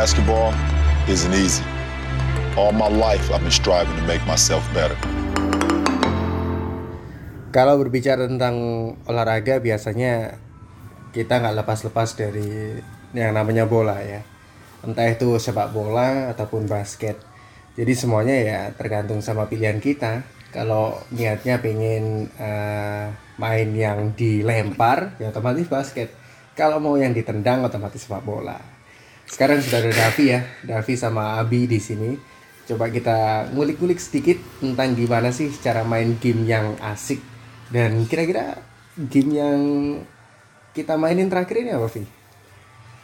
Basketball isn't easy. All my life, I've been striving to make myself better. Kalau berbicara tentang olahraga biasanya kita nggak lepas-lepas dari yang namanya bola ya. Entah itu sepak bola ataupun basket. Jadi semuanya ya tergantung sama pilihan kita. Kalau niatnya pengen eh, main yang dilempar ya otomatis basket. Kalau mau yang ditendang otomatis sepak bola. Sekarang sudah ada Davi ya, Davi sama Abi di sini. Coba kita ngulik-ngulik sedikit tentang gimana sih cara main game yang asik dan kira-kira game yang kita mainin terakhir ini apa, Vi?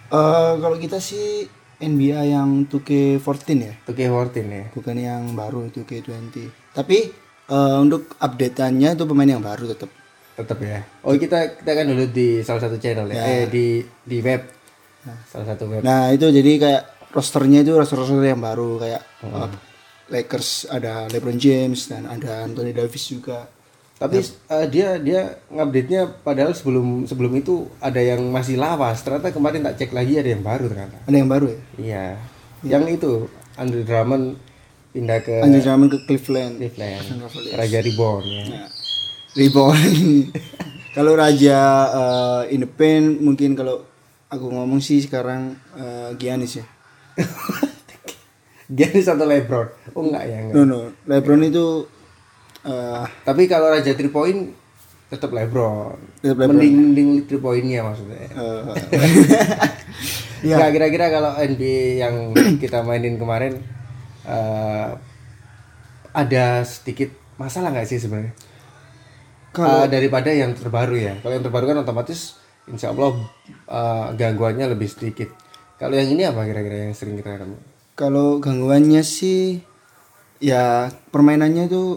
Eh, kalau kita sih NBA yang 2K14 ya, 2K14 ya. bukan yang baru 2K20. Tapi eh, untuk update-annya itu pemain yang baru tetap. Tetap ya. Oh, kita kita kan dulu di salah satu channel ya. Eh di di web. Salah satu web. Nah itu jadi kayak rosternya itu roster-roster yang baru kayak eh, Lakers ada LeBron James dan ada Anthony Davis juga. Tapi eh, dia dia ngupdate-nya padahal sebelum sebelum itu ada yang masih lawas. Ternyata kemarin tak cek lagi ada yang baru ternyata. Ada yang baru ya. Iya. Yang itu Andre Drummond pindah ke Andre Drummond ke Cleveland. Cleveland. Raja Reborn ya. Nah, Reborn. kalau Raja in the Paint mungkin kalau aku ngomong sih sekarang eh, Giannis ya. Giannis atau LeBron? Oh enggak ya enggak. No no, LeBron itu eh, Tapi kalau Raja 3 point tetap LeBron. Tetap LeBron. Mending mending 3 poinnya maksudnya. eh, Nggak, kira-kira kalau NBA yang kita mainin kemarin eh, ada sedikit masalah nggak sih sebenarnya? Kalau- Eh, daripada yang terbaru ya. Kalau yang terbaru kan otomatis insya Allah eh, gangguannya lebih sedikit. Kalau yang ini apa kira-kira yang sering kita ketemu? kalau gangguannya sih ya permainannya itu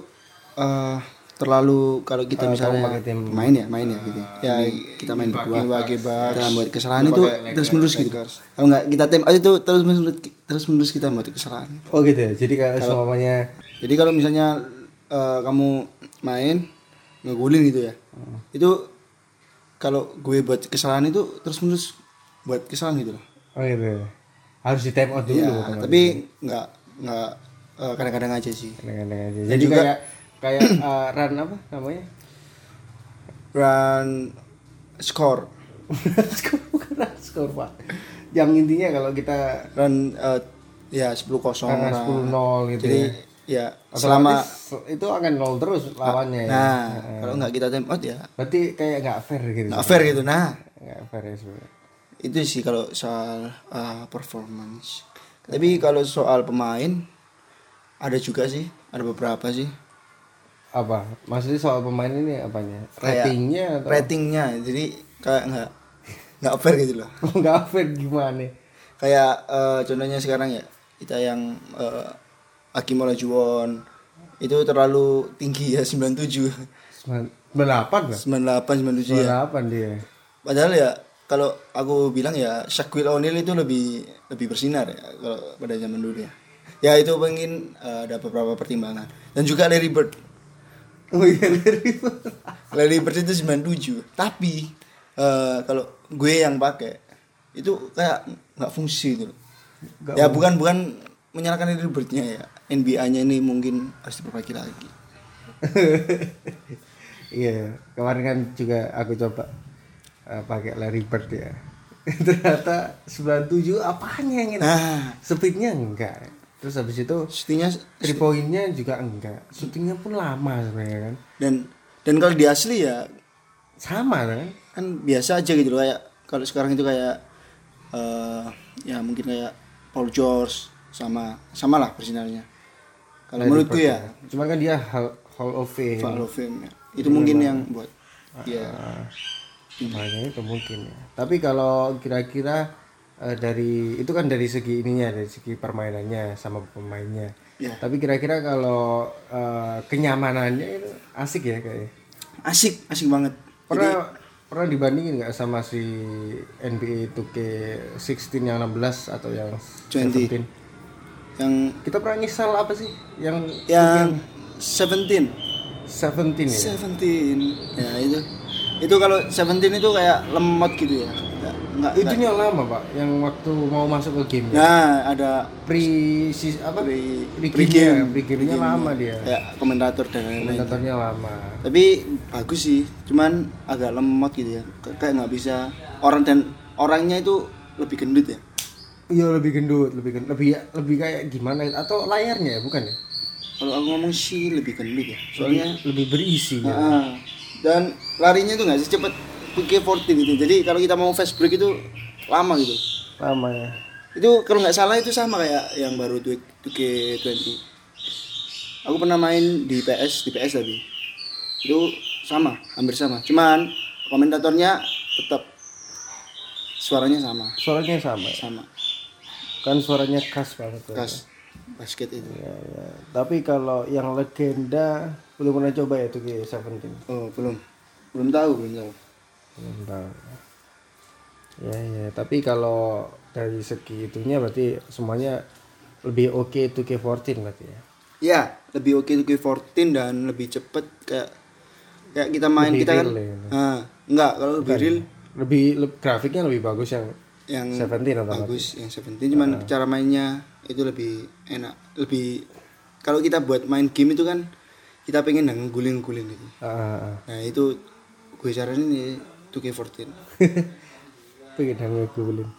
eh, terlalu kalau kita misalnya pakai tim- main ya main ya gitu. Ya kita main berdua. kita buat kesalahan itu terus menerus gitu. kalau nggak kita tim out itu terus menerus terus menerus kita buat kesalahan. Oh gitu ya. Jadi kalau semuanya jadi kalau misalnya eh, kamu main ngegulin gitu ya. Itu kalau gue buat kesalahan itu terus menerus buat kesalahan gitu loh oh gitu. ya. Harus di time out dulu. ya, otomatis. tapi nggak nggak eh, kadang-kadang aja sih Kadang-kadang aja. Jadi kayak kayak eh, run apa namanya? run score skor bukan run skor pak. Yang intinya kalau kita run eh, ya 10 kosong karena 10-0 gitu jadi ya. Ya selama Otomatis itu akan nol terus lawannya ya. nah kalau nggak kita time out ya Berarti kayak nggak fair gitu. nggak fair gitu nah Nggak fair ya sebenarnya. itu sih kalau soal eh, performance tapi kalau soal pemain ada juga sih ada beberapa sih Apa? Maksudnya soal pemain ini apanya? Ratingnya atau ratingnya jadi kayak nggak nggak fair gitu loh nggak fair gimana? kayak eh, contohnya sekarang ya kita yang uh, Hakim Olajuwon itu terlalu tinggi ya 97 Belapan lah. 98 97 ya. Belapan dia. padahal ya kalau aku bilang ya Shaquille O'Neal itu lebih lebih bersinar ya kalau pada zaman dulu ya. Ya itu mungkin eh, ada beberapa pertimbangan. Dan juga Larry Bird. Oh iya dari Larry Bird itu 97 tapi eh, kalau gue yang pakai itu kayak nggak fungsi gitu loh. ya bukan bukan menyalahkan Bird-nya ya NBA-nya ini mungkin harus diperbaiki lagi Iya, kemarin kan juga aku coba eh, pakai Larry Bird ya. Ternyata 97 apanya yang ini? nah Speednya enggak. Terus habis itu Shootingnya three pointnya juga enggak. Shootingnya pun lama sebenarnya kan. dan dan kalau di asli ya Sama kan? kan biasa aja gitu loh kayak kalau sekarang itu kayak eh ya mungkin kayak Paul George sama sama lah persinarnya kalau Larry menurutku ya Cuma kan dia Hall, Hall of Fame. Hall of Fame ya. itu mungkin yang buat ya Makanya itu mungkin ya. Tapi kalau kira-kira eh, dari itu kan dari segi ininya, dari segi permainannya sama pemainnya. Ya. Tapi kira-kira kalau eh, kenyamanannya itu asik ya kayaknya. asik asik banget Pernah pernah dibandingin nggak sama si NBA 2K16 yang 16 atau yang 20. 17? Yang Kita pernah nyesal apa sih? Yang yang 17 17 ya. 17 ya itu. Itu kalau 17 itu kayak lemot gitu ya. Nggak enggak itunya lama pak. Yang waktu mau masuk ke game nah ada pre sis apa? pre pre pre game game pre game-nya lama dia. Ya komentator dan lain-lain. Komentatornya lama. Tapi bagus sih. Cuman agak lemot gitu ya. Kay- kayak nggak bisa. Orang dan orangnya itu lebih gendut ya iya lebih gendut lebih gendut. Lebih lebih kayak gimana atau layarnya ya bukan ya? Kalau aku ngomong sih lebih gendut ya. Soalnya lebih berisi ya Ah, dan larinya tuh nggak secepat 2K14 gitu. Jadi kalau kita mau fast break itu lama gitu. Lama ya. Itu kalau nggak salah itu sama kayak yang baru 2K20 aku pernah main di PS di PS tadi. Itu sama hampir sama. Cuman komentatornya tetap suaranya sama. Suaranya sama ya? sama kan suaranya khas banget tuh. kas basket itu Ya, ya. Tapi kalau yang legenda belum pernah coba ya tuh Seventeen. oh belum belum tahu belum tahu Belum tahu. Ya ya. Tapi kalau dari segi itunya berarti semuanya lebih oke tuh ke 14 berarti ya. ya lebih oke 2K14 dan lebih cepet kayak kayak kita main Lebih kita kan ya. ah enggak kalau lebih real Lebih le- grafiknya lebih bagus yang yang 17 atau bagus yang 17 cuman cara mainnya itu lebih enak lebih kalau kita buat main game itu kan kita pengen yang guling-guling gitu ah. nah itu gue saranin ya 2K14 pengen yang ngegulin.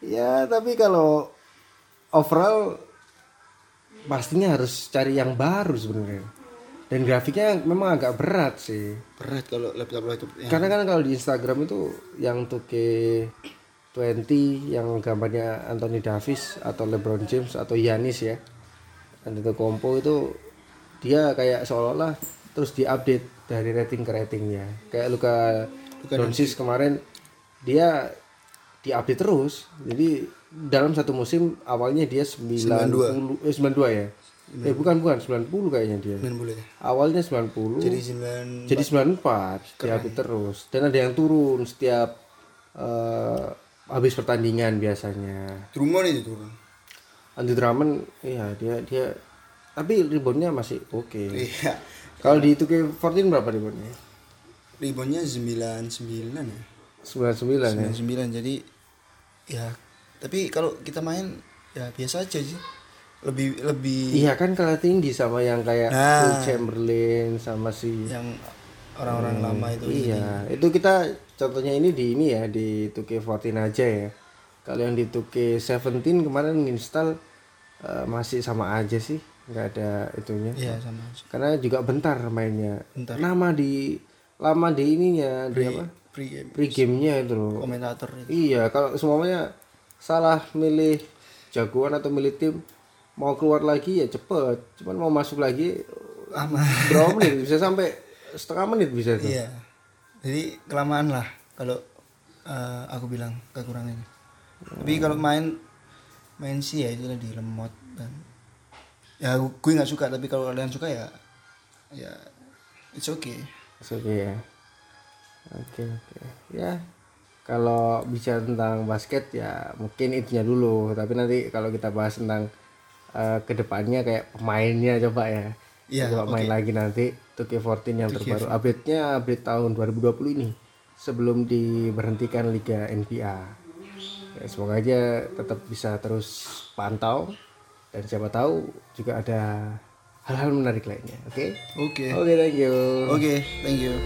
Ya tapi kalau overall pastinya harus cari yang baru sebenarnya. Dan grafiknya memang agak berat sih. berat kalau laptop laptop ya. Karena kan kalau di Instagram itu yang 2K20 yang gambarnya Anthony Davis atau LeBron James atau Yanis ya. Antetokounmpo itu dia kayak seolah-olah terus diupdate dari rating ke ratingnya. Kayak Luka Doncic kemarin dia diupdate terus. Jadi dalam satu musim awalnya dia 90 eh 92 ya. Eh bukan bukan 90 kayaknya dia. main boleh ya Awalnya 90 jadi 9 jadi 94 diupdate terus dan ada yang turun setiap eh, habis pertandingan biasanya. Drummond itu turun. Andy Drummond iya dia dia tapi reboundnya masih oke. Iya. Kalau di 2K14 berapa reboundnya? Reboundnya 99 ya. 99 ya? 99 jadi ya tapi kalau kita main ya biasa aja sih. Lebih lebih iya kan kalah tinggi sama yang kayak Nah. Will Chamberlain sama si yang orang-orang lama itu iya. Itu kita contohnya ini di ini ya di 2K14 aja ya. Kalau yang di 2K17 kemarin install eh, masih sama aja sih nggak ada itunya. Iya sama aja. Karena juga bentar mainnya. Bentar. lama di lama di ininya di apa pre game pre gamenya itu loh. Komentator itu. Iya kalau semuanya salah milih jagoan atau milih tim mau keluar lagi ya cepet. Cuman mau masuk lagi lama. berapa menit? Bisa sampai setengah menit bisa tuh iya jadi kelamaan lah kalau eh, aku bilang kekurangannya tapi kalau main main sih ya itu tadi lemot dan ya gue nggak suka tapi kalau kalian suka ya ya it's okay Oke ya. Oke oke. Ya. Kalau bicara tentang basket ya mungkin itunya dulu. Tapi nanti kalau kita bahas tentang eh, ke depannya kayak pemainnya coba ya. Iya, coba main lagi nanti 2K14 yang terbaru. Update-nya update tahun 2020 ini sebelum diberhentikan Liga NBA. Ya, semoga aja tetap bisa terus pantau dan siapa tahu juga ada hal-hal menarik lainnya. Oke? oke Oke, thank you. oke thank you